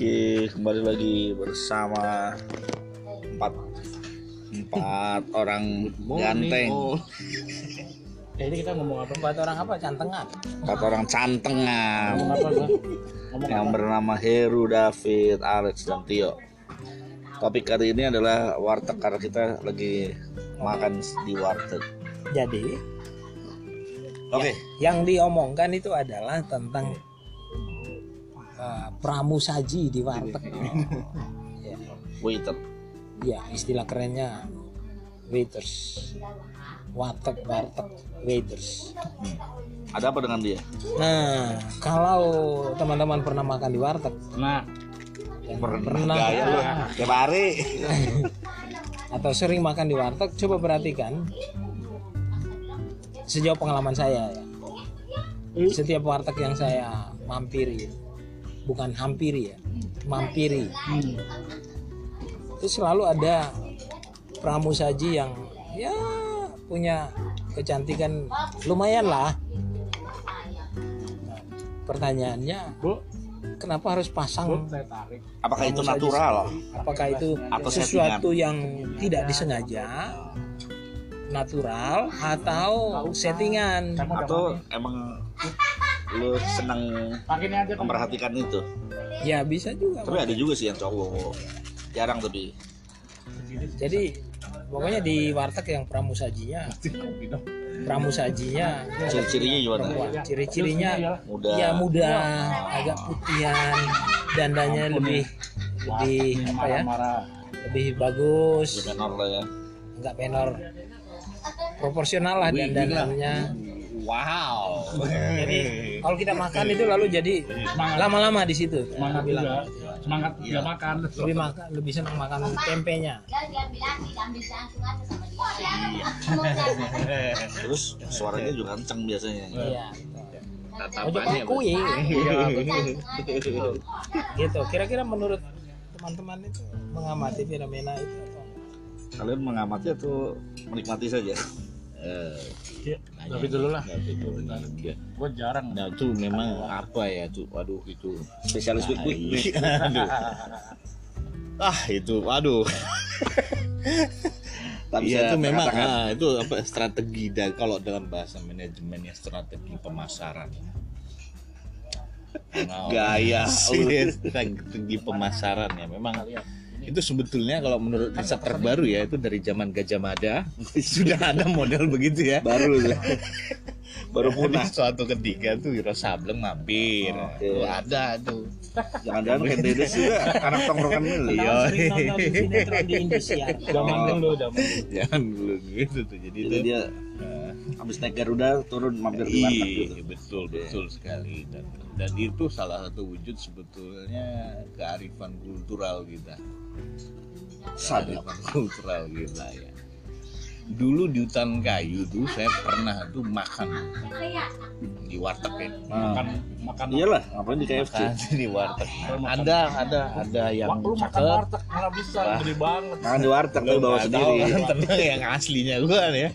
Oke, kembali lagi bersama empat empat orang ganteng, Ya, ini kita ngomong apa? Buat orang apa? Cantengan. empat orang cantengan Ngomong apa gua? Ngomong yang bernama Heru, David, Alex, dan Tio. Topik hari ini adalah warteg karena kita lagi makan di warteg. Jadi Oke, yang diomongkan itu adalah tentang uh, pramusaji di warteg. ya, waiter. ya, istilah kerennya waiters. Warteg, warteg, waiters. Ada apa dengan dia? Nah, kalau teman-teman pernah makan di warteg, Nah, yang Pernah gaya. Tiap hari. atau sering makan di warteg, coba perhatikan sejauh pengalaman saya ya. Setiap warteg yang saya mampiri, bukan hampiri ya, mampiri, itu selalu ada pramusaji yang ya punya kecantikan lumayan lah. Nah, pertanyaannya, Bu, kenapa harus pasang. Apakah itu natural? apakah itu Atau sesuatu yang tidak disengaja? Natural atau settingan? Atau emang lu aja. Pak. memperhatikan itu? ya bisa juga Tapi ada juga sih yang cowok. Jarang tapi. jadi pokoknya di warteg yang pramusajinya pramusajinya Ciri-cirinya gimana? ciri-cirinya Muda. ya muda agak putihan dandanya lebih lebih apa ya Marah. lebih bagus Menor lah ya. nggak menor proporsional lah dandanannya Wow. jadi kalau kita makan itu lalu jadi lama-lama di situ Semangat bilang juga. Semangat dia makan. lebih makan lebih senang makan tempenya Terus suaranya juga kenceng biasanya. iya ojo Tatapannya. kue Iya, gitu kira-kira menurut teman-teman itu mengamati fenomena itu atau? Kalian mengamati atau menikmati saja? Iya, Tapi dulu lah. Dia. Gue jarang. Nah itu memang apa ya tuh, waduh itu. Spesialis quick quick. aduh. Ah itu, waduh. Tak bisa Iya itu memang ah, itu apa strategi dan kalau dalam bahasa manajemennya strategi pemasaran. Nah, Gaya. strategi pemasaran ya memang itu sebetulnya kalau menurut riset terbaru ya itu dari zaman Gajah Mada sudah ada model begitu ya Baru ya. Baru punah. Suatu ketika tuh Wiro Sableng mampir Oke. Tuh, ada tuh Jangan-jangan Ken Dedes juga anak tongkrongan dulu. Iya. di Indosiar Zaman dulu, zaman dulu. jangan dulu gitu tuh jadi Jadi itu dia habis naik Garuda turun mampir di warteg gitu. Iya, betul betul sekali dan dan itu salah satu wujud sebetulnya kearifan kultural kita. Kearifan kultural kita ya. Dulu di hutan kayu tuh saya pernah tuh makan di warteg ya. Makan, makan. Iyalah, ngapain di KFC? Makan di warteg. Ada ada ada yang Wah, lu makan cakep. warteg nggak bisa, Wah. gede banget. Makan di warteg tapi bawa sendiri. kan, tenang yang aslinya gua ya.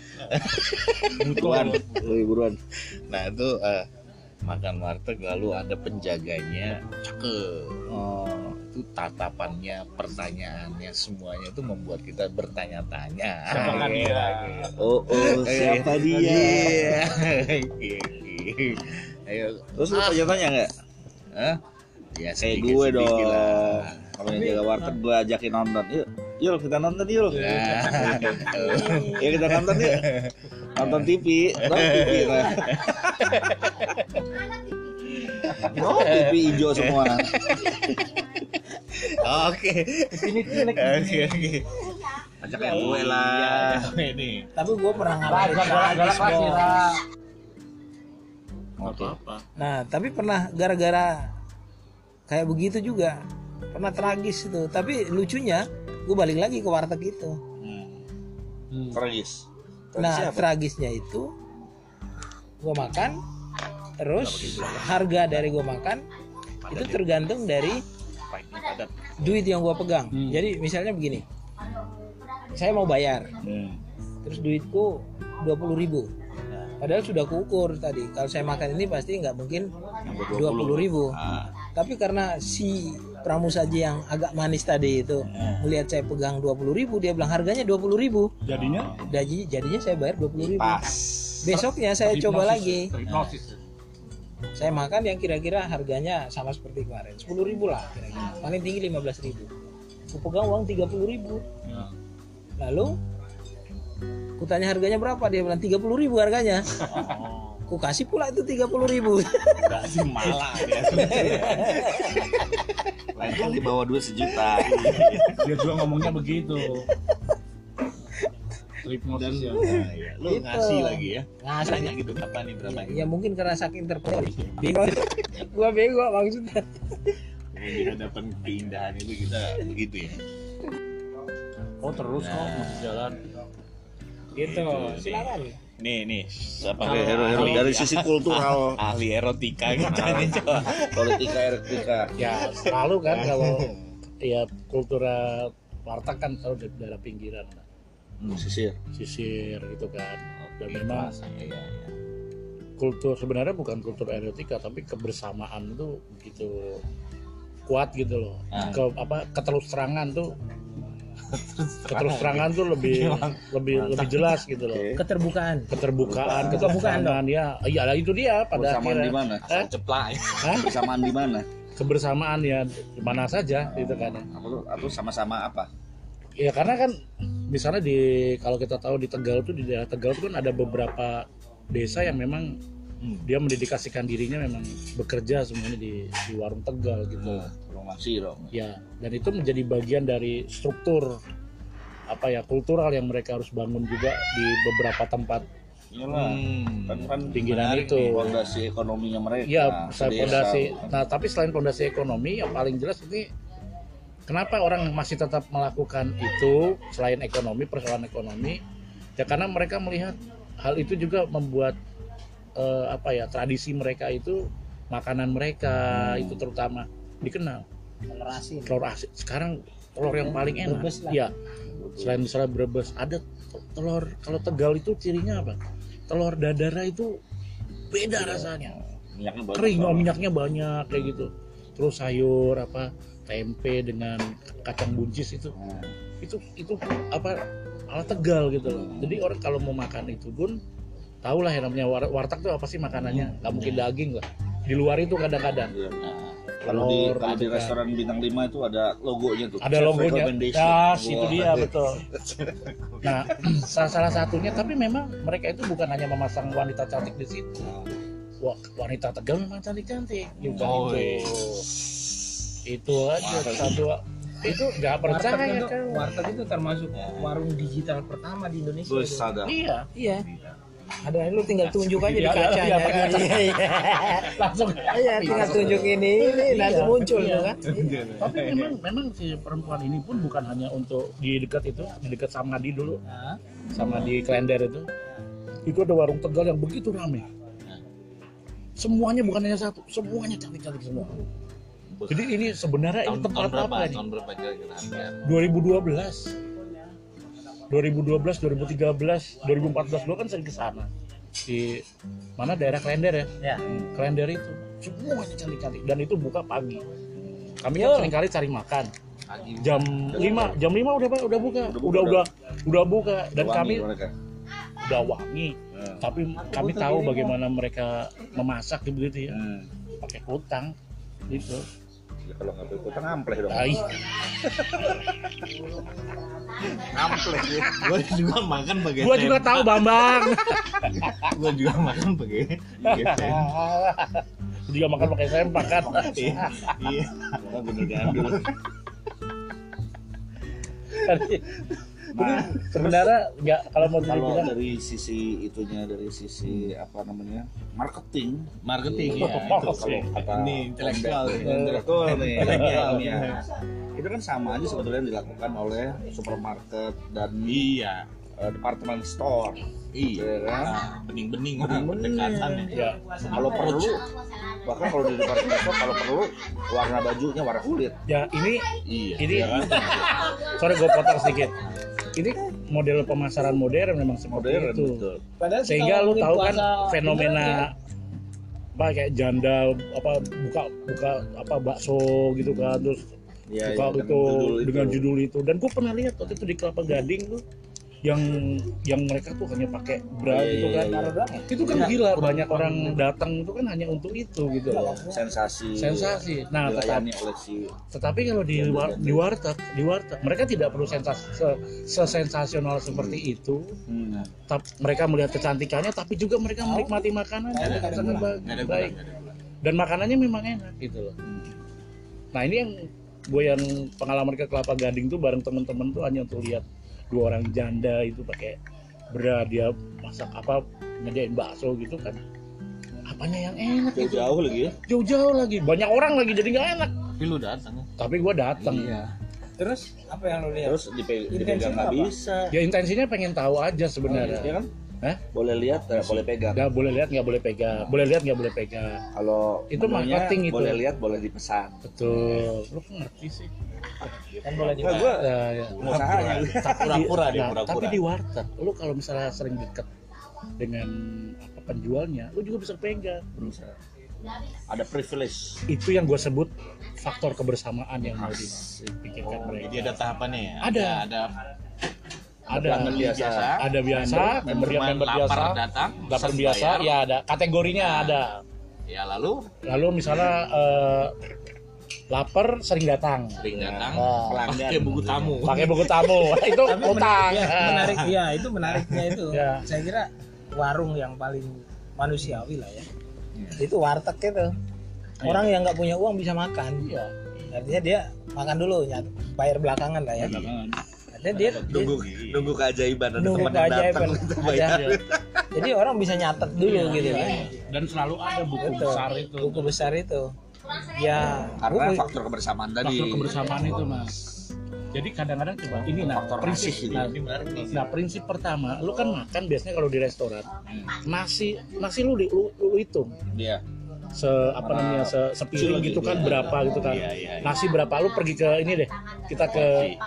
Buruan, lebih buruan. Nah itu eh, makan warteg lalu ada penjaganya cakep. Oh, Itu tatapannya, pertanyaannya semuanya itu membuat kita bertanya-tanya. Siapa kan dia? oh, oh, siapa dia? Iya. Ayo, Terus lu tanya-tanya nggak? Hah? Ya sedikit- gue dong. lah. Kalau yang jaga warteg gue ajakin nonton. Yuk, yuk kita nonton yuk. Ya kita nonton yuk. Nonton TV, nonton TV lah. Oh, TV hijau semua. Oke. Ini cilik. Oke, oke. Ajak yang gue lah. Iya, ini. tapi gue pernah ngalamin Bos. Ra. Oke. nah tapi pernah gara-gara kayak begitu juga pernah tragis itu tapi lucunya gue balik lagi ke warteg itu Hmm. Tragis. nah apa? tragisnya itu gue makan terus harga dari gue makan itu tergantung dari Pahitnya padat. duit yang gue pegang. Hmm. jadi misalnya begini saya mau bayar. Hmm. terus duitku 20.000 ribu. Padahal sudah kuukur tadi. Kalau saya makan ini pasti nggak mungkin 20.000 ribu. Ah, tapi karena si pramusaji yang agak manis tadi itu melihat saya pegang 20.000 ribu dia bilang harganya 20.000 ribu. Jadinya? Jadi, jadinya saya bayar 20.000 ribu. Pas. besoknya saya coba lagi. Terhipnosis. Saya makan yang kira-kira harganya sama seperti kemarin 10.000 ribu lah kira-kira paling tinggi 15.000 ribu aku pegang uang 30.000 ribu Ya. lalu ku tanya harganya berapa dia bilang 30.000 ribu harganya Oh, ku kasih pula itu 30.000 ribu berarti malah ya. Lain kali bawa duit sejuta. Dia juga ngomongnya begitu. Ya. Nah, iya. Lu Gitu. ngasih lagi ya. Ngasih. Tanya gitu berapa nih berapa ya, ya mungkin karena saking terpedaya bego gua bego maksudnya Di hadapan keindahan itu kita begitu ya. Oh terus kok masih jalan. gitu silakan Nih nih siapa Oke, hero, hero. dari sisi kultural, ahli erotika kita nih coba. politika, etika. ya selalu kan kalau ya kultura warteg kan selalu di daerah pinggiran Hmm, sisir. sisir gitu kan dan memang ya, ya. kultur sebenarnya bukan kultur erotika tapi kebersamaan itu begitu kuat gitu loh Ah. ke apa keterus terangan tuh keterus terangan tuh lebih lebih lebih jelas gitu loh Oke. keterbukaan keterbukaan Keterbukaan kebersamaan ya iya lah itu dia pada Bersamaan di mana? Eh? Ceplak ya. Bersamaan di mana? kebersamaan ya di mana saja gitu kan ya. Atau, atau sama-sama apa? Ya karena kan misalnya di kalau kita tahu di Tegal tuh di daerah Tegal tuh kan ada beberapa desa yang memang Hmm. dia mendedikasikan dirinya memang bekerja semuanya di, di warung Tegal gitu. Nah. Ya dan itu menjadi bagian dari struktur apa ya kultural yang mereka harus bangun juga di beberapa tempat. Iyalah. Hmm. Kan kan Pinggiran itu. fondasi ekonominya mereka. Ya, sedesa. selain pondasi. Nah, tapi selain pondasi ekonomi yang paling jelas ini kenapa orang masih tetap melakukan itu selain ekonomi, persoalan ekonomi? Ya karena mereka melihat hal itu juga membuat eh, apa ya tradisi mereka itu makanan mereka Hmm. itu terutama dikenal. Telur asin. Telur asin. Sekarang telur yang paling enak. Brebes lah. ya selain misalnya Brebes ada telur kalau Tegal itu cirinya apa? Telur dadara itu beda rasanya. Minyaknya banyak. kering oh, minyaknya banyak kayak gitu. Terus sayur apa tempe dengan kacang buncis itu. Hmm. itu itu apa ala tegal gitu loh. Jadi orang kalau mau makan itu pun tahu lah yang namanya war warteg tuh apa sih makanannya? Nggak mungkin daging lah. Di luar itu kadang-kadang. Iya. Nah, Kalau di kalau di gitu kan. restoran bintang 5 itu ada logonya tuh. ada Chef logonya das itu Wah. dia betul. Nah salah, salah satunya tapi memang mereka itu bukan hanya memasang wanita cantik di situ. Wah wanita tegal memang cantik cantik juga Oh, itu itu aja satu itu nggak warteg percaya itu kan warteg itu termasuk warung digital pertama di Indonesia itu. sadar. iya. Iya. Ada lu tinggal tunjuk aja di Iya, iya, iya, kaca. Iya, iya. langsung. Iya tinggal tunjuk ini ini Iya, muncul iya. tuh kan. Tapi memang memang si perempuan ini pun bukan hanya untuk di dekat itu di dekat Samadi dulu. Sama di Klender itu. Itu ada warung tegal yang begitu ramai semuanya bukan hanya satu semuanya cantik-cantik semua jadi ini sebenarnya Tahun, ini tahun tempat berapa? apa nih Tahun berapa kira-kira? Hampir. 2012 2012 2013 2014 dulu kan sering ke sana di mana? Daerah Klender ya? Ya. Klender itu. Semuanya cantik-cantik dan itu buka pagi. Kami kan sering kali cari makan. Jam 5 jam 5 udah Pak, udah buka. Udah buka, udah udah. udah buka. Dan Wangi kami mereka. udah wangi. Hmm. tapi kami tahu bagaimana mereka memasak begitu ya. Hmm. pakai kutang gitu Ya, kalau nggak pakai kutang ampleh dong. tai Ampleh ya. Gue juga makan pakai gua juga tahu Bambang Gue juga makan pakai pakai Gua juga makan pakai sempak kan Iya. Iya. Karena bener gandul. Nah, sebenarnya nggak kalau mau kalau dibilang dari sisi itunya dari sisi apa namanya marketing Marketing Iya, ya. itu kalau kata Ini intelektual nih. Intelektual nih Intelektual. ilmiah. itu kan sama aja sebetulnya yang dilakukan oleh supermarket dan Iya. eh, department store Iya. ya kan Nah, bening-bening pendekatan ya. kalau perlu bahkan kalau di department store kalau perlu warna bajunya warna kulit ya ini Iya. ini ya kan sorry gue potong sedikit ini model pemasaran modern memang seperti modern itu. betul. Padahal sehingga lu tahu kan fenomena beneran apa kayak janda apa buka buka apa bakso gitu kan terus Iya, Suka iya, itu, dengan judul itu. dengan judul itu. Dan gue pernah lihat waktu itu di Kelapa Gading tuh yang yang mereka tuh hanya pakai bra Iya, gitu iya, kan. iya. itu kan gila banyak orang datang itu kan hanya untuk itu gitu loh. Sensasi sensasi. Nah tetapi, si tetapi kalau di war, di warteg di warteg mereka tidak perlu sensasi se, sesensasional seperti itu. Hmm. Tap- mereka melihat kecantikannya tapi juga mereka menikmati makanan Nggak ada- dengan sangat baik. dan makanannya memang enak gitu loh. Nah ini yang gue yang pengalaman ke Kelapa Gading tuh bareng temen-temen tuh hanya untuk lihat dua orang janda itu pakai bra dia masak apa ngejain bakso gitu kan. Apanya yang enak gitu? Jauh-jauh lagi ya? Jauh-jauh lagi. Banyak orang lagi jadi nggak enak. Tapi lu datang. Tapi gue datang. Terus apa yang lo lihat? terus dipe- Intensinya dipegang nggak bisa. Ya intensinya pengen tahu aja sebenarnya. Ya kan Hah? boleh lihat nggak boleh pegang. Nggak boleh lihat nggak boleh pegang. Boleh lihat nggak boleh pegang. Kalau Itu marketing itu. boleh lihat boleh dipesan. Betul. Lu ngerti sih? Kan boleh Nah, gua ya, ya. usahanya. Pura-pura nah, pura-pura. tapi di warteg lu kalau misalnya sering deket dengan apa penjualnya lu juga bisa pegang. Ada privilege. Itu yang gue sebut faktor kebersamaan yang mau dipikirkan mereka. jadi ada tahapannya ya? Ada. ada ada pelanggan biasa ada biasa member member member lapar biasa datang pesan biasa bayar. ya ada kategorinya ada ya lalu lalu misalnya eh, lapar sering datang sering datang Oh. pelanggan pakai buku tamu pakai buku tamu itu Tapi utang menarik, ya, menarik ya itu menariknya itu. Ya. Saya kira warung yang paling manusiawi lah ya. Itu warteg itu. Orang yang nggak punya uang bisa makan. Iya. Artinya dia makan dulu, bayar belakangan lah ya. Artinya dia, dia nunggu nunggu keajaiban ada nunggu teman keajaiban. datang Ada. Jadi orang bisa nyatet dulu gitu kan. dan selalu ada buku Betul. besar itu Buku besar itu. Ya, karena buku- faktor kebersamaan tadi faktor kebersamaan itu mas jadi kadang-kadang coba ini nah Faktor prinsip ini. nah, nah prinsip pertama lu kan makan biasanya kalau di restoran nasi nasi lu di lu, lu hitung dia se apa namanya se sepiring gitu kan berapa gitu kan. Iya, iya, iya. nasi berapa lu pergi ke ini deh. Kita ke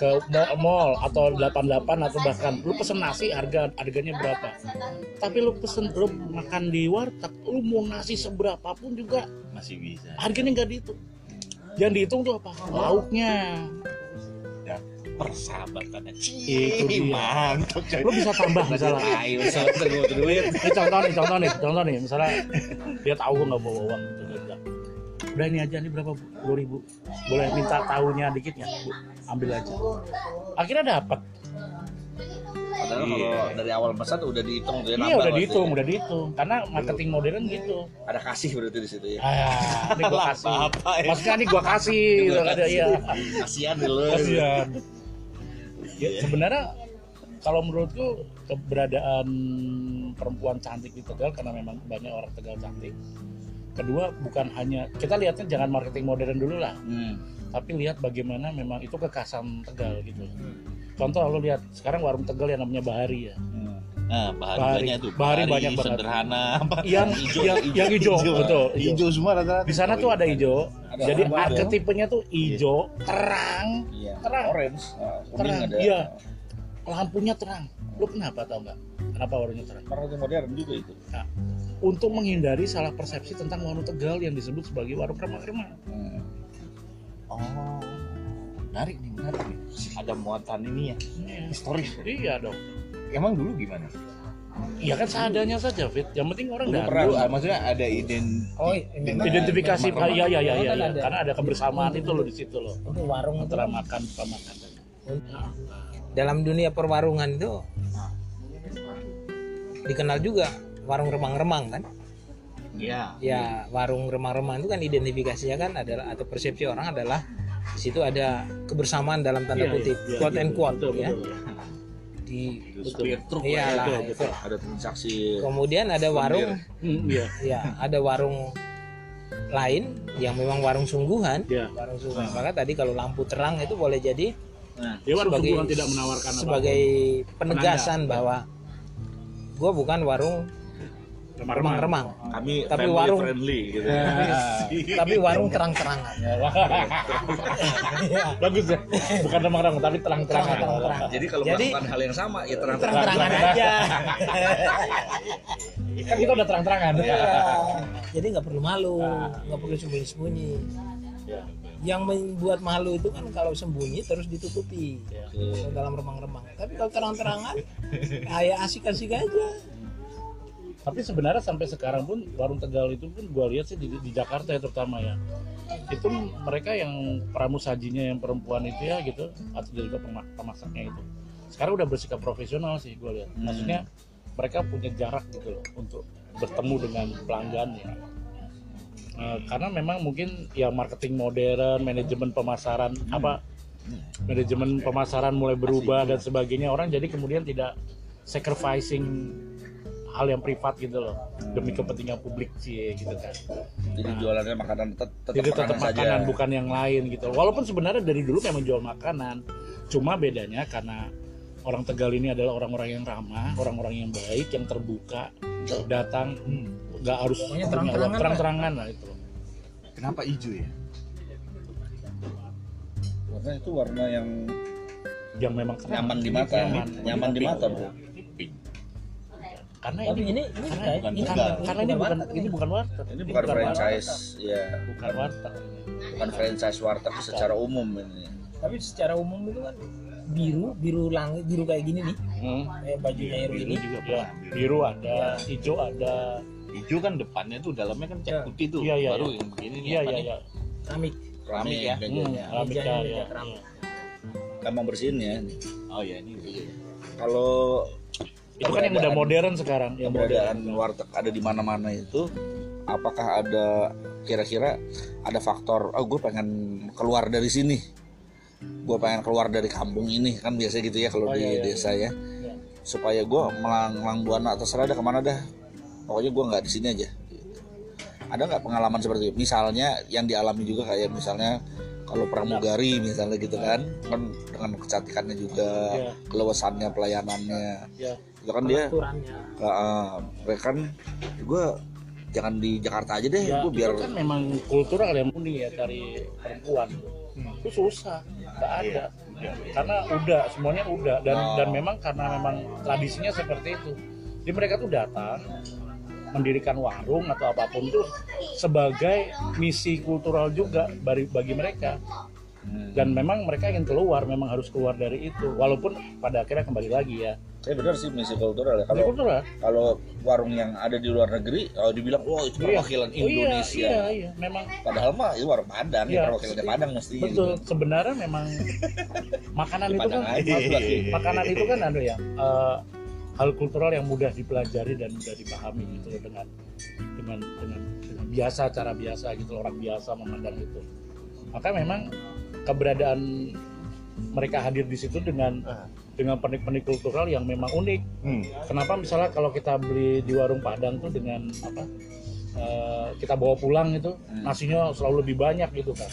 ke mall, mall. atau 88 atau bahkan lu pesen nasi harga harganya berapa. Tapi lu pesen lu makan di warteg lu mau nasi seberapa pun juga masih bisa. harganya nggak dihitung. Yang dihitung tuh apa? Lauknya persahabatannya. Itu dia. mantap coy. Lu bisa tambah misalnya. ayo tunggu duit. Ini contoh nih contoh nih contoh nih. Misalnya dia tahu gue nggak bawa uang gitu bilang udah ini aja nih berapa puluh ribu. Boleh minta tahunya dikit ya Bu? ambil aja. Akhirnya dapat padahal kalau dari awal pesan udah dihitung dia iya nambah udah dihitung udah dihitung. Karena marketing modern gitu. Ada kasih berarti di situ ya. Ah ini gua kasih. apa ya. Maksudnya ini gua kasih gitu kan iya. Kasihan lo kasihan ya, sebenarnya kalau menurutku keberadaan perempuan cantik di Tegal karena memang banyak orang Tegal cantik. Kedua bukan hanya kita lihatnya jangan marketing modern dulu lah. Hmm. tapi lihat bagaimana memang itu kekasan Tegal gitu. Contoh lo lihat sekarang warung Tegal yang namanya Bahari ya? Nah bahan Bahari. banyak tuh. Bahari banyak banget. sederhana apa? Yang yang yang hijau betul hijau. hijau semua rata-rata. Di sana tuh ada hijau Ada jadi arketipenya tuh hijau terang iya. Terang. orange. Kuning terang. ada. Iya. Lampunya terang. Lo kenapa tau nggak? Kenapa warungnya terang? Karena itu modern juga itu. Nah, untuk menghindari salah persepsi tentang warung Tegal yang disebut sebagai warung remang-remang. Hmm. oh menarik nih menarik nih. Ada muatan ini ya? Historis. Iya dong. emang dulu gimana Iya kan seadanya saja, Fit. Yang penting orang pernah ah, maksudnya ada iden Oh, ini Identifikasi, memang- iya iya iya iya. iya. ada. Karena ada kebersamaan itu loh di situ loh. Itu warung itu Antara makan buka makan. dalam dunia perwarungan itu dikenal juga warung remang-remang kan ya ya warung remang-remang itu kan identifikasinya kan adalah atau persepsi orang adalah di situ ada kebersamaan dalam tanda Iya, kutip iya, quote iya, and quote betul, ya betul. Di supir truk Iya lah lah, itu, itu. gitu. ada transaksi kemudian ada warung Hmm, iya. ya ada warung lain yang memang warung sungguhan Iya. warung sungguhan maka tadi kalau lampu terang itu boleh jadi nah Dia warung sebagai sungguhan tidak menawarkan apa. sebagai penegasan bahwa gua bukan warung remang-remang kami Tapi family warung- friendly gitu tapi warung terang-terangan Bagus ya. Bukan remang-remang tapi terang-terangan. Terang-terangan. jadi kalau Jadi- melakukan hal yang sama ya terang-terang terang-terangan aja Kan kita udah terang-terangan. Iya. jadi nggak perlu malu nggak perlu sembunyi-sembunyi yang membuat malu itu kan kalau sembunyi terus ditutupi Ya. Oke. dalam remang-remang tapi kalau terang-terangan kayak asik-asik aja Tapi sebenarnya sampai sekarang pun warung Tegal itu pun gua lihat sih di, di Jakarta ya terutama ya. Itu mereka yang pramusajinya yang perempuan itu ya gitu atau juga pema- pemasaknya itu. Sekarang udah bersikap profesional sih gua lihat. Maksudnya mereka punya jarak gitu loh untuk bertemu dengan pelanggannya. Eh, karena memang mungkin ya marketing modern, manajemen pemasaran apa manajemen pemasaran mulai berubah dan sebagainya orang jadi kemudian tidak sacrificing hal yang privat gitu loh. Demi kepentingan publik sih gitu kan. Jadi jualannya makanan tetap tetap jadi tetap makanan makanan saja. bukan yang lain gitu walaupun sebenarnya dari dulu memang jual makanan. Cuma bedanya karena orang Tegal ini adalah orang-orang yang ramah orang-orang yang baik yang terbuka datang nggak harus Pokoknya punya terang-terangan terang-terangan lah itu. Kenapa hijau ya? Warna itu warna yang yang memang nyaman di mata, Nyaman. nyaman di mata, Bro. Karena tapi ini ini ini karena, kayak bukan ini karena, Tegal. karena ini bukan ini bukan warteg Ini bukan franchise, ya, bukan warteg bukan franchise warteg secara umum ini. tapi secara umum itu kan biru biru langit biru kayak gini nih hmm. kayak bajunya biru ini juga ya, biru ada hijau ada Hijau kan depannya tuh dalamnya kan cat Ya. putih tuh. Iya, iya, Baru iya. yang begini nih iya apa iya nih? iya keramik Keramik ya. Hmm, Mejanya. keramik ya, ya. keramik. Gampang bersihin ya. Oh ya ini. Kalau itu kan yang udah modern sekarang. yang modern warteg ada di mana-mana itu apakah ada kira-kira ada faktor oh gue pengen keluar dari sini. Gue pengen keluar dari kampung ini kan biasa gitu ya kalau Oh, di iya, iya, desa ya. Iya. supaya gue melang buana terserah dah ke mana dah. Pokoknya gue nggak di sini aja gitu. ada nggak pengalaman seperti itu? Misalnya yang dialami juga kayak misalnya kalau pramugari misalnya gitu kan kan dengan kecantikannya juga Iya. kelewasannya pelayanannya. Ya itu kan dia aturannya uh, mereka kan? Gue jangan di Jakarta aja deh ya gue biar kan memang kultural yang murni ya dari perempuan. Itu susah nggak ada. Karena udah semuanya udah. Dan Oh. dan memang karena memang tradisinya seperti itu. Jadi mereka tuh datang mendirikan warung atau apa pun tuh sebagai misi kultural juga bagi bagi mereka. Hmm. dan memang mereka ingin keluar memang harus keluar dari itu. Walaupun pada akhirnya kembali lagi ya saya benar sih misi kultural ya. Kalau kultural kalau warung yang ada di luar negeri kalau dibilang wah itu Iya. perwakilan Oh, iya, Indonesia. iya iya. Memang padahal mah itu warung Padang ya Iya. perwakilannya Padang mesti betul. sebenarnya memang makanan itu kan makanan itu kan ada ya eh, hal kultural yang mudah dipelajari dan mudah dipahami gitu loh dengan dengan dengan dengan biasa cara biasa gitu loh, orang biasa memandang itu. Maka memang keberadaan mereka hadir di situ dengan dengan penik-penik kultural yang memang unik. Hmm. kenapa misalnya kalau kita beli di warung Padang tuh dengan apa eh, kita bawa pulang itu Hmm. nasinya selalu lebih banyak gitu kan.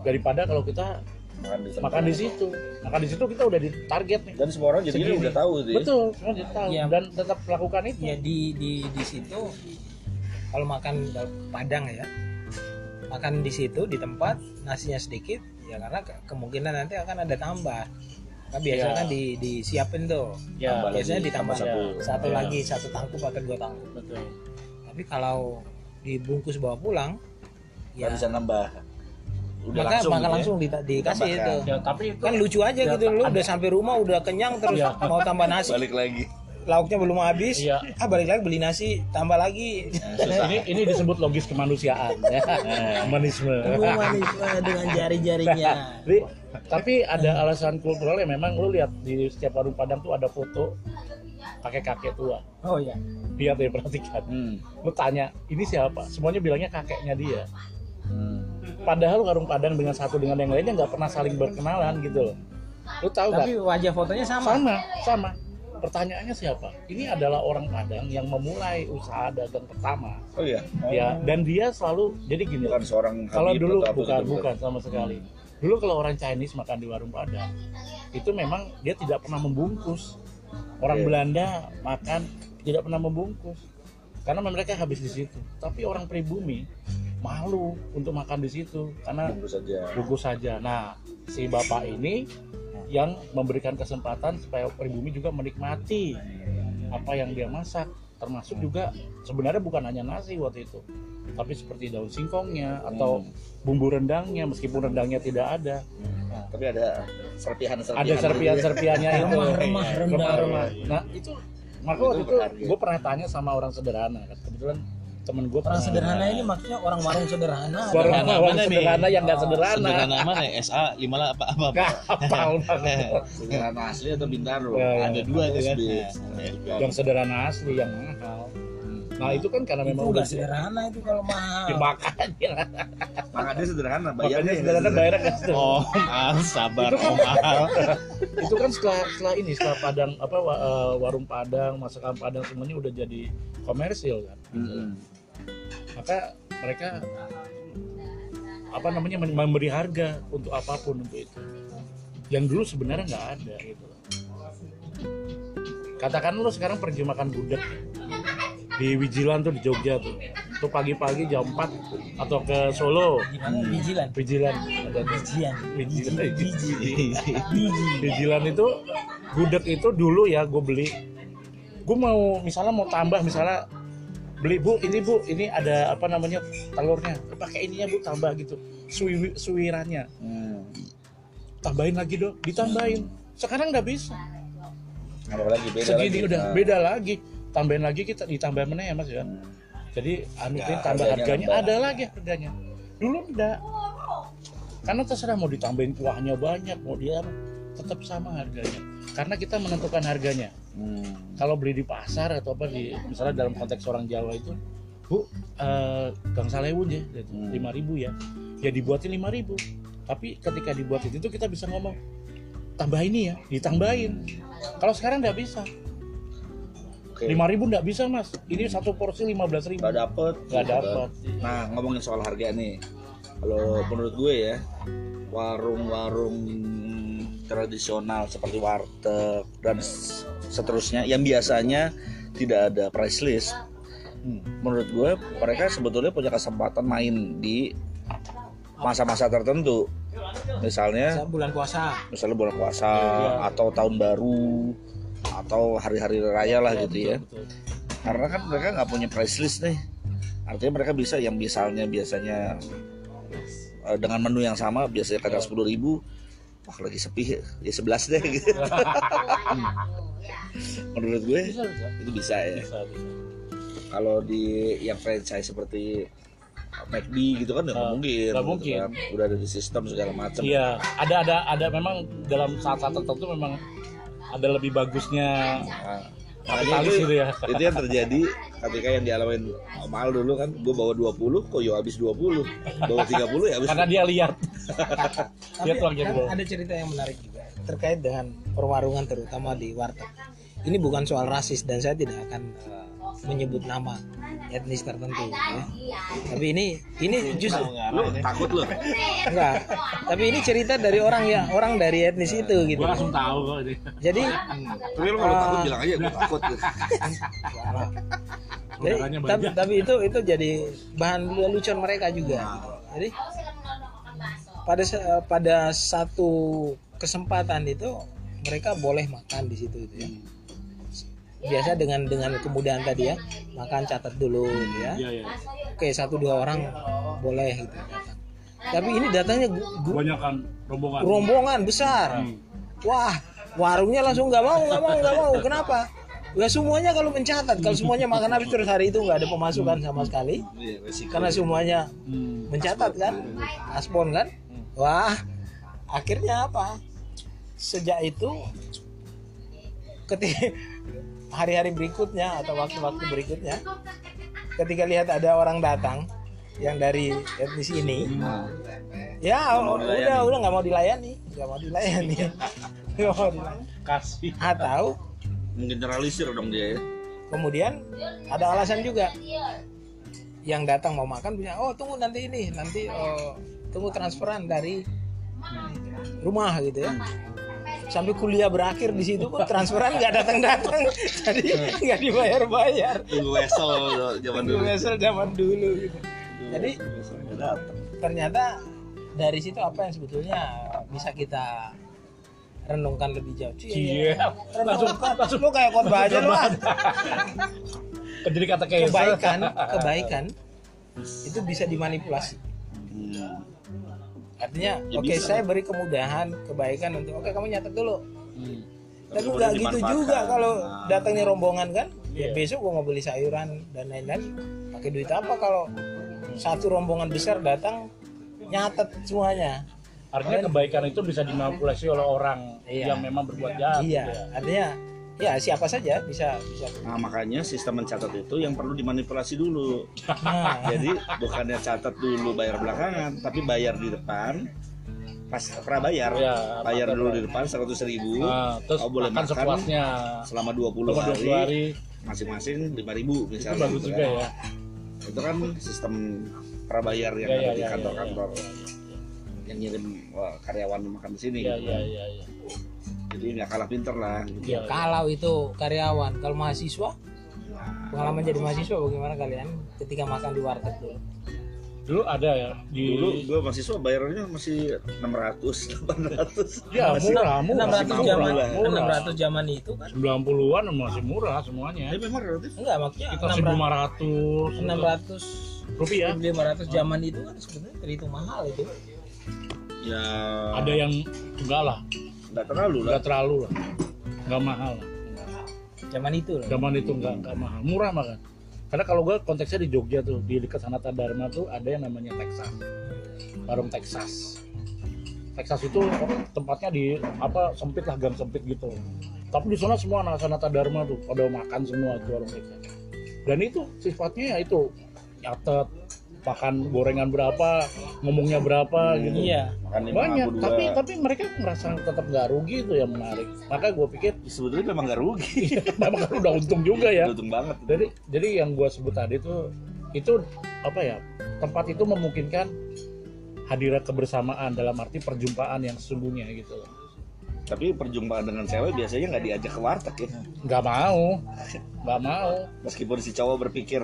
Daripada kalau kita makan di makan di situ. Makan di situ kita udah di target nih. Dan semua orang jadi Segini. udah tahu sih. Betul semua dia tahu. Iya. dan tetap melakukan itu. Ya di di di situ kalau makan Padang ya makan di situ di tempat nasinya sedikit ya karena ke- kemungkinan nanti akan ada tambah kan biasanya Ya. kan di disiapin tuh ya Tambah biasanya lagi, ditambah tambah satu, satu. satu Ya. lagi satu tangkup atau dua tangkup betul tapi kalau dibungkus bawa pulang ya bisa nambah udah maka langsung maka gitu ya. langsung di- dikasih itu ya tapi itu kan lucu aja Ya, gitu lu udah sampai rumah udah kenyang terus Ya. mau tambah nasi balik lagi lauknya belum habis. Iya. ah balik lagi beli nasi tambah lagi. Ini ini disebut logis kemanusiaan. Ya. Humanisme. Humanisme dengan jari-jarinya. Tapi, tapi ada alasan kultural yang memang lu lihat di setiap warung Padang tuh ada foto pakai kakek tua. Oh iya. Lihat ya perhatikan. Hmm. lu tanya ini siapa? Semuanya bilangnya kakeknya dia. Hmm. padahal warung Padang dengan satu dengan yang lainnya nggak pernah saling berkenalan gitu loh. Lu tahu nggak? Tapi wajah fotonya sama? Sama sama pertanyaannya siapa? Ini adalah orang Padang yang memulai usaha dagang pertama. Oh iya. Oh, ya dan dia selalu jadi gini bukan seorang kalau dulu atau bukan gitu, bukan. sama sekali. Dulu kalau orang Chinese makan di warung Padang itu memang dia tidak pernah membungkus. Orang Iya. Belanda makan tidak pernah membungkus. Karena mereka habis di situ. Tapi orang pribumi malu untuk makan di situ karena bungkus saja. bungkus saja. Nah si bapak ini yang memberikan kesempatan supaya pribumi juga menikmati apa yang dia masak. Termasuk juga sebenarnya bukan hanya nasi waktu itu tapi seperti daun singkongnya atau bumbu rendangnya meskipun rendangnya tidak ada. Nah, tapi ada serpihan-serpihan. ada serpihan-serpihannya itu. Remah-remah nah itu maka waktu Itu gue pernah tanya sama orang sederhana kan. Kebetulan temen gue Orang sederhana ini maksudnya orang warung sederhana. Warung- Sederhana warung mana nih? sederhana yang nggak sederhana Sederhana mana? SA 5 apa apa? apa? hafal banget Sederhana asli atau bintaro? Ya, ya. Ada dua tuh kan. SB. yang sederhana asli yang mahal nah itu kan karena Itu memang udah udah sederhana itu kalau mahal. Ya, makanya Makanya sederhana, makanya bayarnya sederhana bayarnya kan sederhana. Oh, mahal, sabar, Itu kan- oh mahal. itu kan setelah setelah ini setelah padang apa eh, warung padang masakan padang semuanya udah jadi komersil kan Mm-mm. maka mereka apa namanya memberi harga untuk apa pun untuk itu yang dulu sebenarnya nggak ada gitu katakan lu sekarang pergi makan gudeg di Wijilan tuh di Jogja tuh tuh pagi-pagi jam 4 atau ke Solo? Bijilan. Wijilan ada. Wijilan. Biji. Wijilan itu gudeg itu dulu ya gue beli gue mau misalnya mau tambah misalnya beli bu ini bu ini ada apa namanya telurnya pakai ininya bu tambah gitu Suwi, suwirannya Hmm. tambahin lagi dong ditambahin sekarang nggak bisa lagi beda segini lagi. udah Nah. beda lagi tambahin lagi kita ditambah mana ya mas ya Hmm. jadi anu Ya, tambah harganya nambah. ada lagi harganya dulu enggak karena terserah mau ditambahin kuahnya banyak mau dia tetap sama harganya karena kita menentukan harganya Hmm. kalau beli di pasar atau apa di misalnya dalam konteks orang Jawa itu bu eh, gang salewun ya Hmm. lima ribu ya ya dibuatin lima ribu tapi ketika dibuatin itu kita bisa ngomong tambah ini ya ditambahin kalau sekarang nggak bisa. Lima ribu nggak bisa mas. Ini satu porsi lima belas ribu. Nggak dapet. nggak dapat Nah ngomongin soal harga nih, kalau menurut gue ya warung-warung tradisional seperti warteg dan seterusnya yang biasanya tidak ada price list, Hmm. menurut gue mereka sebetulnya punya kesempatan main di masa-masa tertentu, misalnya Saya bulan puasa. misalnya bulan puasa atau tahun baru atau hari-hari raya lah gitu ya. karena kan mereka nggak punya price list nih. Artinya mereka bisa yang misalnya biasanya eh, dengan menu yang sama biasanya kadang sepuluh ribu. Wah lagi sepi ya. Sebelas deh. Gitu menurut gue bisa bisa. itu bisa ya. Bisa, bisa. kalau di yang franchise seperti McD gitu kan nggak Ah, mungkin nggak gitu mungkin. kan. udah ada di sistem segala macam. Iya, ada ada ada memang dalam saat-saat tertentu memang ada lebih bagusnya Nah, kapitalis itu, gitu ya. itu yang terjadi ketika yang dialamin Om Al dulu kan gue bawa 20 kok yo habis 20 bawa 30 ya habis Karena dia lihat. Tapi lagi kan ada cerita yang menarik juga terkait dengan perwarungan terutama di warteg. Ini bukan soal rasis dan saya tidak akan eh, menyebut nama etnis tertentu ya. Tapi ini ini justru lu takut lu enggak. Tapi ini cerita dari orang ya orang dari etnis itu gitu. Gua langsung tahu kok ini. Jadi tapi lu kalau takut bilang aja gue takut jadi, Saudaranya tapi, tapi itu itu jadi bahan lelucon mereka juga. Jadi pada sa- pada satu kesempatan itu mereka boleh makan di situ itu ya. Biasa dengan dengan kemudahan tadi ya, makan catat dulu gitu ya. Iya, iya. Oke, satu dua orang boleh gitu datang. Tapi ini datangnya gu- gu- Kebanyakan rombongan. rombongan besar. Hmm. Wah, warungnya langsung nggak mau, nggak mau, nggak mau. Kenapa? Ya semuanya kalau mencatat, kalau semuanya makan habis terus hari itu nggak ada pemasukan sama sekali, Iya, karena semuanya Hmm. mencatat kan, aspon kan. Wah, akhirnya apa? Sejak itu, ketika hari-hari berikutnya atau waktu-waktu berikutnya, ketika lihat ada orang datang yang dari etnis ini, ya mau udah dilayani. udah nggak mau dilayani, nggak mau dilayani, nggak mau dilayani. Kasih. Atau mungkin generalisir dong dia ya. kemudian ada alasan juga. Yang datang mau makan punya oh tunggu nanti ini nanti oh, tunggu transferan dari rumah gitu ya sampai kuliah berakhir di situ pun transferan nggak datang datang jadi nggak dibayar bayar tunggu wesel zaman dulu. Wesel zaman dulu gitu. jadi ternyata dari situ apa yang sebetulnya bisa kita renungkan lebih jauh? Cie, Iya. Langsung langsung. Lu kayak khotbah aja lu. Jadi kata kayak kebaikan kebaikan itu bisa dimanipulasi. Hmm. Artinya Ya oke bisa. saya beri kemudahan kebaikan untuk oke kamu nyatet dulu Hmm. tapi nggak gitu juga kalau Nah. datangnya rombongan kan Iya. ya besok gua mau beli sayuran dan lain-lain pakai duit apa kalau satu rombongan besar datang nyatet semuanya Artinya kebaikan itu bisa dimanipulasi oleh orang Iya. yang memang berbuat jahat. iya gitu ya. artinya ya siapa saja bisa bisa Nah makanya sistem mencatat itu yang perlu dimanipulasi dulu. nah, Jadi bukannya catat dulu bayar belakangan, tapi bayar di depan pas prabayar. Ya, bayar dulu di depan seratus ribu, Nah, terus kau boleh makan makan sepuasnya. selama 20 Selama 20 hari, hari masing-masing lima ribu itu misalnya. bagus gitu juga kan. ya. Itu kan sistem prabayar yang Ya, ada ya, di ya, kantor-kantor ya, yang ngirim wah, karyawan makan di sini. Iya, gitu iya, kan. iya, iya. Jadi nggak kalah pinter lah. Gitu. Iya. kalau itu karyawan kalau mahasiswa pengalaman jadi mahasiswa bagaimana kalian ketika makan di warteg dulu Dulu ada ya di Dulu gue mahasiswa bayarnya masih 600, 800. Ya, murah, murah. 600 murah, zaman murah. 600 zaman itu kan 90-an masih murah semuanya. Tapi memang relatif enggak maksudnya Kita 600 1.500 rupiah. 1500 zaman itu kan sebenarnya terhitung mahal itu ya Ada yang enggak lah, nggak terlalu lah. enggak terlalu lah. Enggak mahal lah. zaman itu loh Zaman itu enggak enggak mahal, murah makan. Karena kalau gue konteksnya di Jogja tuh, di dekat Sanata Dharma tuh ada yang namanya Texas. Warung Texas. Texas itu tempatnya di apa sempit lah gang sempit gitu. Tapi di sana semua anak Sanata Dharma tuh pada makan semua di warung Texas. Dan itu sifatnya ya itu nyatet makan gorengan berapa, ngomongnya berapa gitu. iya Banyak, tapi tapi mereka ngerasa tetap nggak rugi itu yang menarik. Maka gue pikir sebetulnya memang nggak rugi. memang kan udah untung juga ya. Untung banget. Jadi jadi yang gua sebut tadi itu itu apa ya tempat itu memungkinkan hadirnya kebersamaan dalam arti perjumpaan yang sesungguhnya gitu loh. Tapi perjumpaan dengan cewek biasanya nggak diajak ke warteg ya. Nggak mau, nggak mau. Meskipun si cowok berpikir,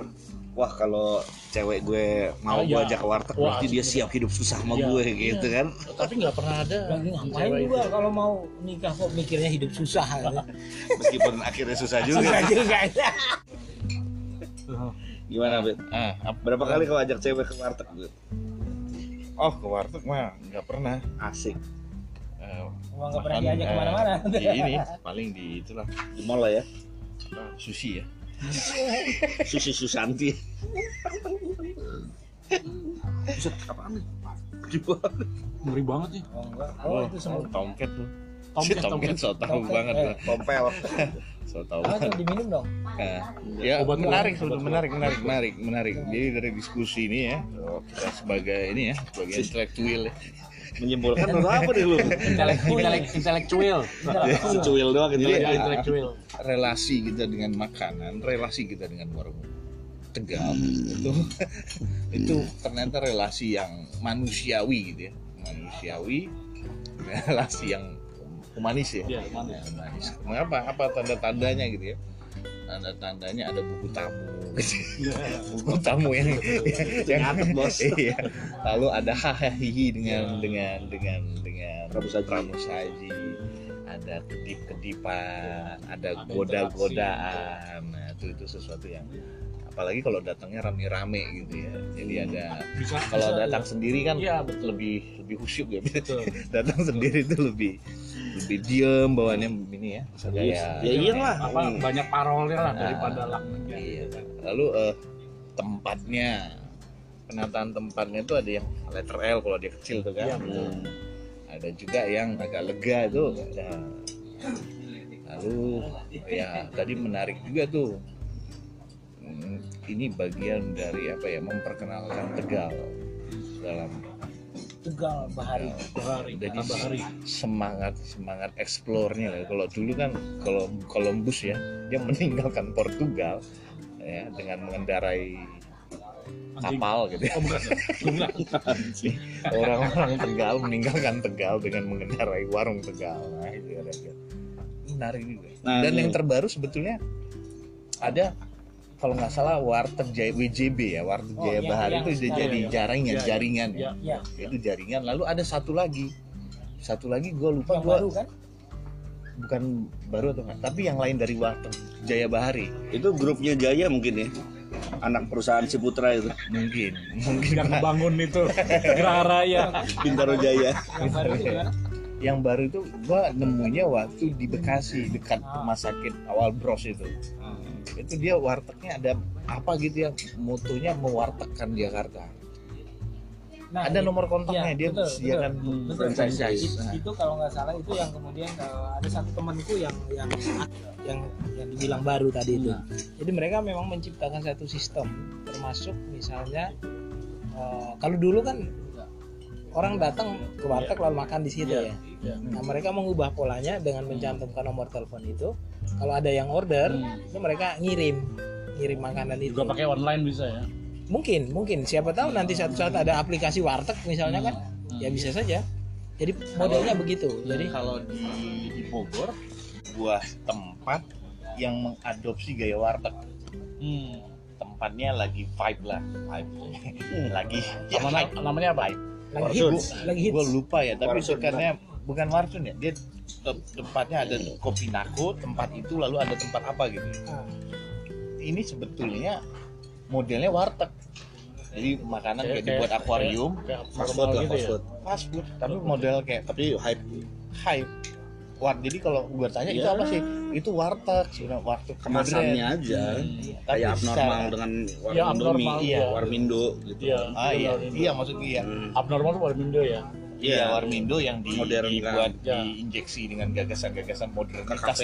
wah kalau cewek gue mau Oh, gue iya. ajak ke warteg, Wah, berarti dia siap hidup susah sama Iya, gue iya. gitu kan. Tapi nggak pernah ada. ngapain juga itu. kalau mau nikah kok mikirnya hidup susah gitu. Meskipun akhirnya susah juga. susah juga ya Gimana, Bet? Ah, Berapa kali kau ajak cewek ke warteg, Bet? oh ke warteg mah nggak pernah. Asik. Eh, Emang nggak pernah diajak eh, ke mana-mana di ini paling di itulah Di mall lah ya. sushi ya. Susi Susanti. Buset, apaan nih? Banget. Ngeri banget sih. oh, enggak. oh itu semua Tomcat tuh. Tomcat, Tomcat tomcat. so tahu Tomcat, banget eh. Tompel. So tahu. apa tuh diminum dong Nah, ya Obat menarik sudah menarik menarik menarik menarik. Jadi dari diskusi ini ya kita sebagai ini ya sebagai intelektual ya. Menyimpulkan atau apa deh lu? Intelek, intelek, intelektual. Secuil doang gitu ya. intelektual. relasi kita dengan makanan, relasi kita dengan warung Tegal itu itu ternyata relasi yang manusiawi gitu ya, manusiawi, relasi yang humanis ya. Iya, humanis. humanis. Mengapa? Apa tanda-tandanya gitu ya? Tanda-tandanya ada buku tamu, gitu. buku tamu yang yang Nyatet, bos. iya. Lalu ada hahaha dengan dengan dengan dengan Pramusaji. pramusaji, ada kedip-kedipan, ada Ada goda-godaan. Nah, itu itu sesuatu yang apalagi kalau datangnya rame-rame gitu ya. Jadi ada Bisa kalau bisa, datang iya. sendiri kan Iya, betul. lebih lebih khusyuk ya. Betul. datang sendiri itu lebih lebih diem bawaannya ini ya. Iya, Kayak ya iyalah. apa banyak parolnya lah Ah, daripada laknanya. Iya. Lalu eh, tempatnya penataan tempatnya itu ada yang letter L kalau dia kecil tuh kan. Betul. Hmm. Ada juga yang agak lega itu ada. Lalu ya tadi menarik juga tuh. Hmm, Ini bagian dari apa ya memperkenalkan Tegal dalam tegal bahari Bahari, Jadi bahari. semangat semangat eksplornya lah. Kalau dulu kan kalau Columbus ya dia meninggalkan Portugal ya dengan mengendarai kapal gitu ya. Oh, bukan. Orang-orang Tegal meninggalkan Tegal dengan mengendarai warung Tegal. Nah, itu ada menarik juga. Nah, Dan ini- yang terbaru sebetulnya ada kalau nggak salah warteg Jaya WJB ya, warteg Oh, Jaya yang- Bahari yang itu udah sekarang jadi ya. jaringan, Iya, iya. jaringan ya. Iya. ya Itu jaringan. Lalu ada satu lagi, satu lagi gue lupa yang gue baru kan bukan baru atau enggak, tapi yang lain dari warteg Jaya Bahari. Itu grupnya Jaya mungkin ya. anak perusahaan Ciputra itu mungkin mungkin yang bangun itu Gerah Raya Bintaro Jaya Yang baru itu gimana? yang baru itu gua nemunya waktu di Bekasi dekat rumah sakit awal bros itu itu dia wartegnya ada apa gitu ya motonya mewartegkan Jakarta. Nah, ada nomor kontaknya iya, dia betul, sediakan betul. franchise. Itu, itu kalau nggak salah itu yang kemudian eh, ada satu temanku yang yang yang yang dibilang baru tadi itu. Jadi mereka memang menciptakan satu sistem termasuk misalnya eh, kalau dulu kan orang datang ke warteg lalu makan di situ ya. Nah mereka mengubah polanya dengan mencantumkan nomor telepon itu. Kalau ada yang order, itu mereka ngirim ngirim makanan itu. juga pakai online bisa ya? Mungkin, mungkin. Siapa tahu nanti suatu saat ada aplikasi warteg misalnya kan, ya bisa saja. Jadi modelnya begitu. Jadi kalau di, di Bogor buah tempat yang mengadopsi gaya warteg. Hmm. tempatnya lagi vibe lah. Vibe. Lagi ya, Namanya, namanya apa lagi hits, lagi hits. gue lupa ya tapi Warsun, bukannya bukan warsun ya dia te- tempatnya ada kopi nako tempat itu lalu ada tempat apa gitu. Ah, ini sebetulnya modelnya warteg. Jadi makanan kayak, Kayak- dibuat akuarium fast food lah gitu fast ya? food. Fast food tapi model kayak tapi hype. hype Wah, jadi kalau gue tanya itu Ya. apa sih? Itu warteg, sebenarnya warteg kemasannya modern. aja Tapi kayak abnormal secara- dengan Ya, warung Indomie abnormal, iya. warmindo gitu Iya. Ah iya, Warmindo. iya maksudnya iya. Hmm. abnormal tuh Warmindo ya Iya, Iya. Warmindo yang di, Modern kan. dibuat Ya. diinjeksi dengan gagasan-gagasan modernitas.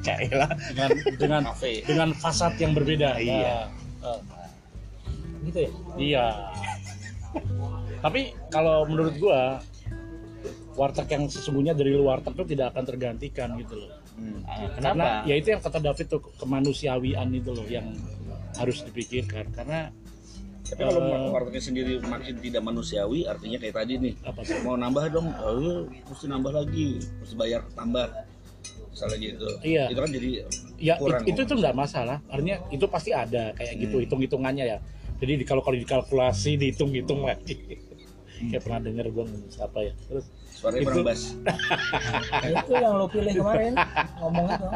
Cailah. dengan dengan dengan fasad yang berbeda Iya. Nah, gitu ya. Iya. Tapi kalau menurut gua warteg yang sesungguhnya dari luar warteg itu tidak akan tergantikan gitu loh. Hmm. Karena Kenapa? ya itu yang kata David tuh kemanusiawian itu loh yang harus dipikirkan karena tapi kalau Eh. wartegnya sendiri makin tidak manusiawi artinya kayak tadi nih apa sih? mau nambah dong oh, mesti nambah lagi mesti bayar tambah misalnya gitu Iya. itu kan jadi Ya Kurang it- itu tuh nggak masalah. Artinya itu pasti ada kayak gitu Hmm. hitung-hitungannya ya. Jadi di- kalau kalau dikalkulasi dihitung-hitung lagi. Kayak pernah denger gue siapa ya. Terus suaranya Itu- kurang bass. Itu yang lo pilih kemarin. Ngomong itu.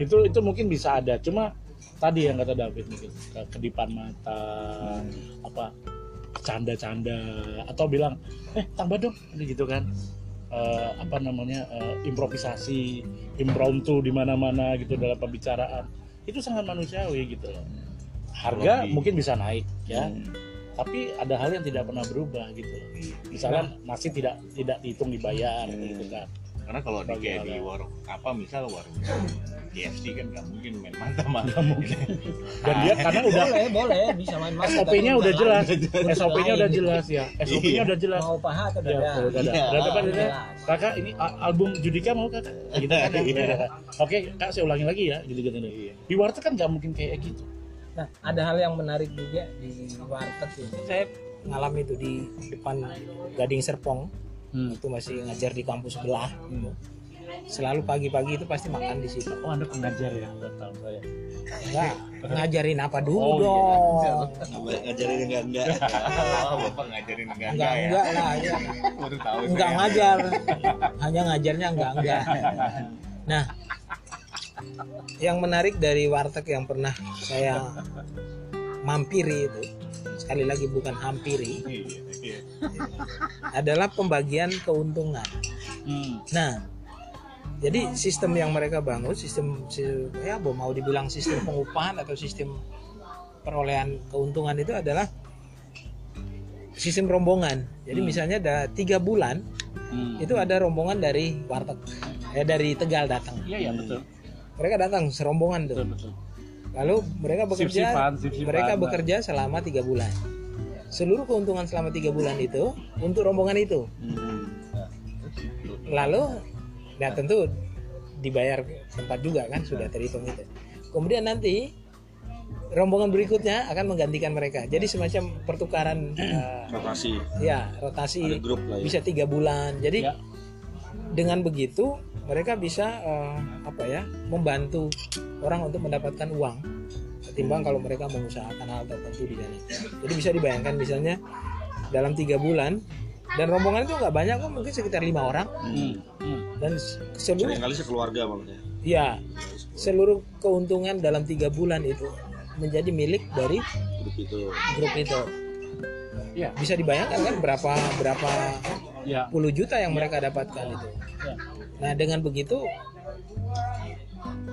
itu itu mungkin bisa ada. Cuma tadi yang kata David mungkin. Ke- kedipan mata apa canda-canda. Atau bilang eh tambah dong. Gitu kan. Eh, apa namanya eh, improvisasi impromptu di mana-mana gitu dalam pembicaraan. Itu sangat manusiawi gitu loh. Harga Lebih. mungkin bisa naik ya. Hmm. Tapi ada hal yang tidak pernah berubah gitu loh misalnya nasi tidak tidak dihitung dibayar gitu kan Karena kalau di kayak di warung apa misal warung KFC kan nggak mungkin main mata mata. Mungkin. dan dia karena udah Boleh, boleh, bisa main main. SOP-nya udah jelas, SOP-nya udah jelas ya, SOP-nya udah jelas. Mau paha atau Ya, dada? dada. Iya. Kakak ini album Judika mau kakak? Gitu kan? Iya. Oke, kak saya ulangi lagi ya, gitu gitu. Di warteg kan nggak mungkin kayak gitu. Nah, ada hal yang menarik juga di warteg itu. Saya ngalami itu di depan Gading Serpong Hmm. itu masih ngajar di kampus sebelah. gitu. Selalu pagi-pagi itu pasti makan di situ. Oh anda pengajar ya, nggak tahu saya. Enggak, ngajarin apa dulu Oh, iya. dong. ngajarin enggak enggak Oh, bapak ngajarin enggak Enggak, ya? enggak lah. ya. Baru tahu Enggak saya. ngajar. Hanya ngajarnya enggak, enggak. Nah, yang menarik dari warteg yang pernah saya mampiri itu sekali lagi bukan hampiri Iya, iya. adalah pembagian keuntungan. Hmm. Nah, jadi sistem yang mereka bangun, sistem si- ya mau dibilang sistem pengupahan atau sistem perolehan keuntungan itu adalah sistem rombongan. Jadi misalnya ada tiga bulan Hmm. itu ada rombongan dari warteg, ya dari Tegal datang. Iya iya betul, Mereka datang serombongan tuh. betul betul. Lalu mereka bekerja, sip-sipan. mereka bekerja selama tiga bulan. Seluruh keuntungan selama tiga bulan itu untuk rombongan itu. Lalu, ya tentu dibayar tempat juga kan sudah terhitung itu. Kemudian nanti rombongan berikutnya akan menggantikan mereka. Jadi semacam pertukaran eh, rotasi ya rotasi ada grup lah ya bisa tiga bulan. Jadi Ya. Dengan begitu mereka bisa eh, apa ya membantu orang untuk mendapatkan uang ketimbang kalau mereka mengusahakan hal tertentu di sana. Jadi bisa dibayangkan misalnya dalam tiga bulan dan rombongan itu nggak banyak kok mungkin sekitar lima orang Hmm. Hmm. dan seluruh kali sekeluarga malah ya ya seluruh keuntungan dalam tiga bulan itu menjadi milik dari grup itu grup itu. Iya. Bisa dibayangkan kan berapa berapa Ya. puluh juta yang mereka dapatkan itu. Ya. Nah dengan begitu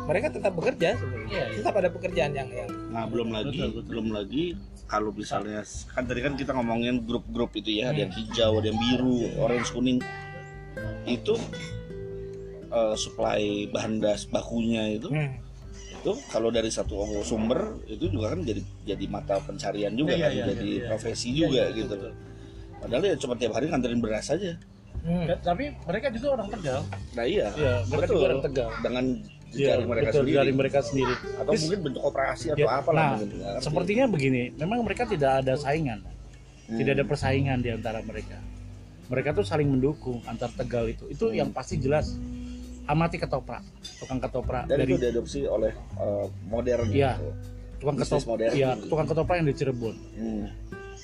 mereka tetap bekerja, sebenarnya. Iya. tetap ada pekerjaan yang yang nah belum lagi Betul, betul. belum lagi kalau misalnya kan tadi kan kita ngomongin grup-grup itu ya ada yang hijau ada yang biru orange kuning itu eh, supply bahan das bakunya itu Hmm. itu kalau dari satu sumber itu juga kan jadi jadi mata pencarian juga Iya, kan iya, jadi iya, iya. profesi juga gitu padahal ya cuma tiap hari nganterin beras aja Hmm. Ya, tapi mereka juga orang Tegal. nah iya Iya, mereka betul juga orang Tegal. dengan Iya, jejaring mereka betul, sendiri dari mereka sendiri. atau mungkin bentuk operasi atau Ya, apa lah nah, ngerti. sepertinya begini, memang mereka tidak ada saingan, Hmm. tidak ada persaingan di antara mereka. Mereka tuh saling mendukung antar Tegal itu. Itu yang pasti jelas. Amati ketoprak, tukang ketoprak dan dari itu diadopsi oleh eh, modern Iya. gitu. tukang ketoprak, modern. ya, tukang ketoprak yang di Cirebon. Hmm.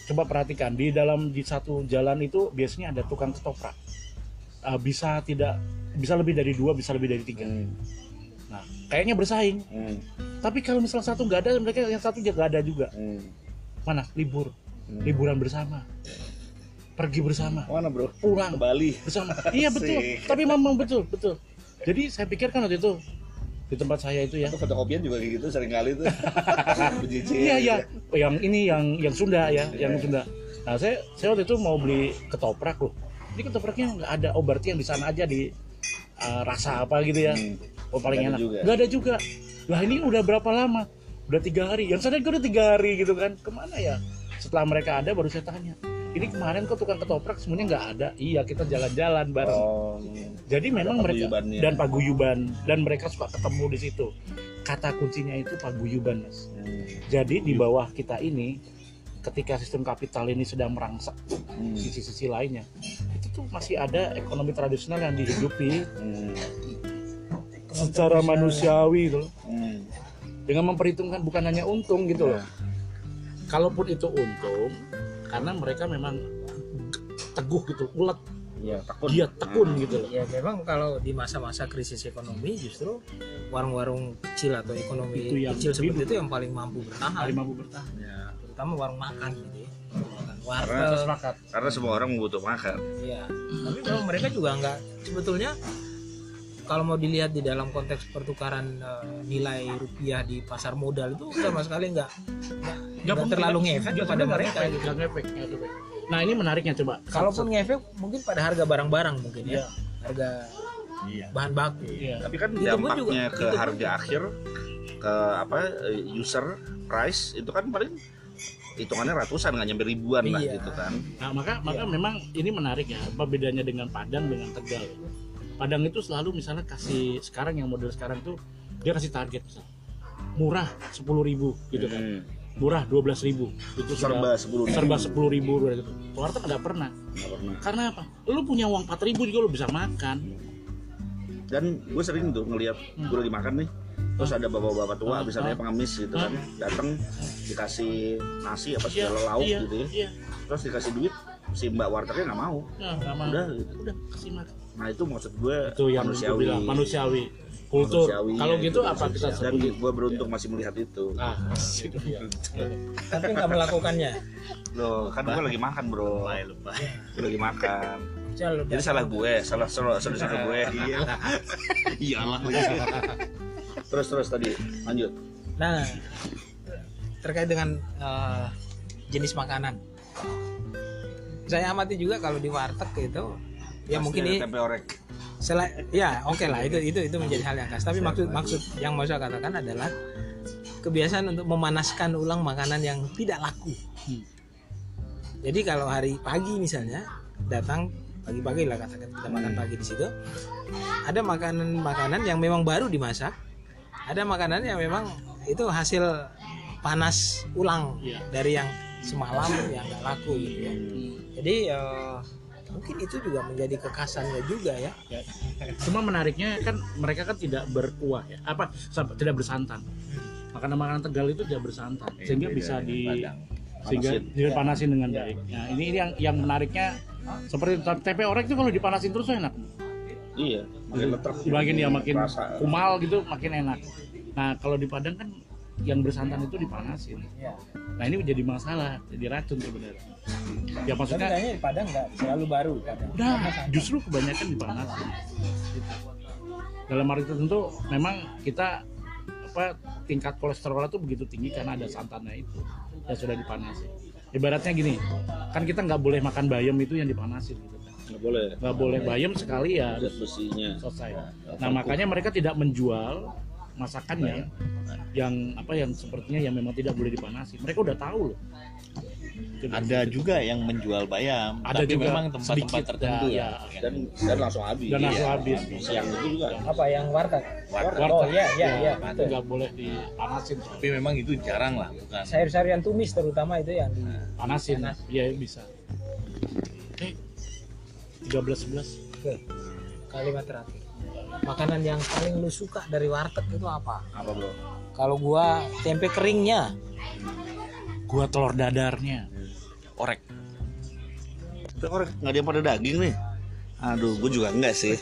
Coba perhatikan di dalam di satu jalan itu biasanya ada tukang ketoprak. Uh, bisa tidak bisa lebih dari dua, bisa lebih dari tiga. Hmm. Nah, kayaknya bersaing. Hmm. Tapi kalau misalnya satu nggak ada, mereka yang satu juga nggak ada juga. Hmm. Mana? Libur, Hmm. liburan bersama, pergi bersama, Mana bro? pulang Ke Bali. bersama. Iya betul. Tapi memang betul, betul. Jadi saya pikir kan waktu itu di tempat saya itu ya. Atau fotokopian juga kayak gitu sering kali tuh. Bejijik. Iya iya. Yang ini yang yang Sunda ya, yang Iya. Sunda. Nah saya saya waktu itu mau beli ketoprak loh. Ini ketopraknya nggak ada. Oh berarti yang di sana aja di uh, rasa apa gitu ya. Hmm. Oh paling ada enak. Nggak ada juga. Lah ini udah berapa lama? Udah tiga hari. Yang sana gue udah tiga hari gitu kan. Ke mana ya? Setelah mereka ada baru saya tanya. Ini kemarin kok tukang ketoprak semuanya nggak ada. Iya kita jalan-jalan bareng. Oh. Jadi memang mereka dan paguyuban dan mereka suka ketemu di situ. Kata kuncinya itu paguyuban mas. Hmm. Jadi di bawah kita ini, ketika sistem kapital ini sedang merangsek Hmm. sisi-sisi lainnya, itu tuh masih ada ekonomi tradisional yang dihidupi Hmm. secara manusiawi gitu loh. Hmm. Dengan memperhitungkan bukan hanya untung gitu loh. Ya. Kalaupun itu untung, karena mereka memang teguh gitu, ulet, Iya, takut. dia tekun gitu loh. Ya memang kalau di masa-masa krisis ekonomi justru warung-warung kecil atau ekonomi Itu yang kecil seperti hidup. itu yang paling mampu bertahan, Paling mampu bertahan. Ya. terutama warung makan gitu ya. Warteg, sepakat. Karena semua orang butuh makan. Iya. Tapi memang mereka juga nggak sebetulnya kalau mau dilihat di dalam konteks pertukaran eh, nilai rupiah di pasar modal itu sama sekali nggak pun- terlalu ngefek kepada nggak mereka ngefek, gitu. nggak ngefek, nggak ngefek. Nah ini menariknya coba. Kalaupun ngefek mungkin pada harga barang-barang mungkin ya. Iya. Harga Iya. bahan baku. Iya. Tapi kan Itu dampaknya juga- ke itu harga akhir ke apa eh, user price itu kan paling hitungannya ratusan nggak nyampe ribuan lah Iya. gitu kan. Nah, maka maka memang ini menarik ya, apa bedanya dengan Padang dengan Tegal. Padang itu selalu misalnya kasih sekarang yang model sekarang tuh dia kasih target. Murah 10.000 gitu kan. Hmm. Murah 12.000 itu Serba sepuluh serba 10.000 gitu. Warteg nggak pernah. Nggak pernah. Karena apa? Lu punya uang 4.000 juga lu bisa makan. Dan gue sering tuh ngelihat gue lagi makan nih, terus ada bapak-bapak tua, Hmm. misalnya pengemis gitu kan, datang dikasih nasi apa segala lauk iya, gitu ya, Iya. terus dikasih duit, si mbak wartegnya nggak mau. Nah, nggak mau. Udah gitu. Udah kasih makan. Nah itu maksud gue Itu yang manusiawi. bilang manusiawi. Kultur. Manusiawi, Kalau ya, gitu itu apa kita Dan sebut? gue beruntung masih melihat itu. Ah. Tapi nggak melakukannya. Loh, kan gue lagi makan bro. Gue lagi makan. Misal Jadi salah gue, salah salah salah, salah gue. Iya. Iyalah. terus terus tadi lanjut. Nah, terkait dengan eh, jenis makanan. Saya amati juga kalau di warteg itu ya Pasti mungkin ini tempe orek. selain ya oke lah itu itu itu menjadi hal yang khas. Tapi maksud maksud yang mau saya katakan adalah kebiasaan untuk memanaskan ulang makanan yang tidak laku. Hmm. Jadi kalau hari pagi misalnya datang pagi-pagi lah katakan kita makan pagi di situ, ada makanan-makanan yang memang baru dimasak, ada makanan yang memang itu hasil panas ulang Iya. dari yang semalam yang nggak laku gitu ya. Jadi eh, mungkin itu juga menjadi kekhasannya juga ya. Ya. Cuma menariknya kan mereka kan tidak berkuah ya, apa sampai tidak bersantan. Makanan-makanan Tegal itu tidak bersantan, sehingga beda bisa di Padang. sehingga Panasin. dipanasin dengan baik. Nah ini, ini yang yang menariknya seperti tempe orek itu kalau dipanasin terus enak. Iya, makin. Makin dia makin Rasa. kumal gitu makin enak. Nah kalau di Padang kan yang bersantan itu dipanasin. Ya. Nah ini menjadi masalah, jadi racun sebenarnya. Ya Tapi maksudnya kayaknya di Padang nggak selalu baru Padang. udah justru kebanyakan dipanasin. Gitu. Dalam arti tertentu memang kita apa tingkat kolesterol itu begitu tinggi karena ada santannya itu yang sudah dipanasin. Ibaratnya gini, kan kita nggak boleh makan bayam itu yang dipanasin gitu kan. nggak boleh Nggak boleh bayam sekali ya besinya selesai. Nah makanya mereka tidak menjual masakannya yang apa yang sepertinya yang memang tidak boleh dipanasi. Mereka udah tahu loh. Jadi, Ada juga yang menjual bayam, Ada tapi juga memang tempat-tempat sedikit, tertentu ya, ya. dan dan langsung habis dan langsung Iya. habis. siang itu juga Apa yang warteg? Warteg. Oh iya iya iya. itu betul. nggak boleh dipanasin. Tapi memang itu jarang lah, bukan. Sayur-sayuran tumis terutama itu yang Panasin, iya bisa. Oke, 13 11 Oke. Kalimat terakhir. Makanan yang paling lu suka dari warteg itu apa? apa bro Kalau gua tempe keringnya. Gua telur dadarnya. Orek. Tapi orang nggak ada yang pada daging nih aduh gue juga enggak sih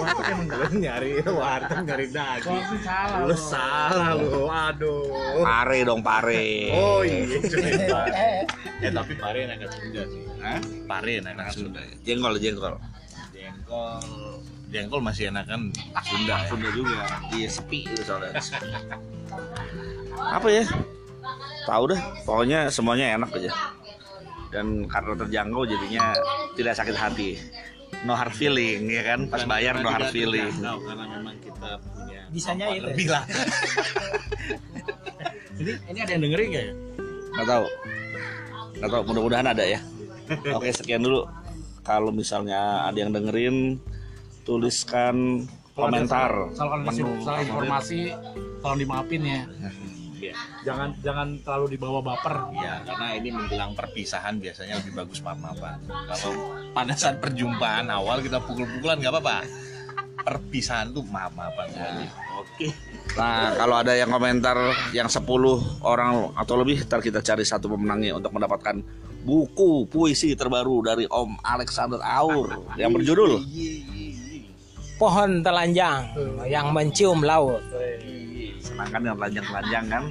Warteg emang Lu nyari warteg nyari daging. salah. Lu salah lu, aduh. pare dong pare Oh iya, Eh, eh tapi pare enakan Sunda sih. Hah? Pare enakan Sunda. jengkol jengkol Jengkol, jengkol masih enakan Sunda ya. Sunda juga. Iya sepi itu soalnya. Apa ya? Tahu dah pokoknya semuanya enak aja. Dan karena terjangkau jadinya tidak sakit hati. No hard feeling ya kan? Pas bayar no hard feeling. Tahu karena memang kita punya bisa nyair. lebih lah. Ini ini ada yang dengerin nggak ya? nggak tahu. Nggak tahu mudah-mudahan ada ya. Oke sekian dulu. Kalau misalnya ada yang dengerin tuliskan komentar Kalau salah informasi, tolong dimaafin ya. Iya. Jangan jangan terlalu dibawa baper. Ya, karena ini menjelang perpisahan biasanya lebih bagus maaf-maafan. Kalau pada saat perjumpaan awal kita pukul-pukulan nggak apa-apa. Perpisahan tuh maaf-maafan semuanya. Oke. Nah, kalau ada yang komentar yang 10 orang atau lebih, ntar kita cari satu pemenangnya untuk mendapatkan buku puisi terbaru dari Om Alexander Aur yang berjudul Pohon telanjang yang mencium laut. Senangkan yang telanjang-telanjang kan.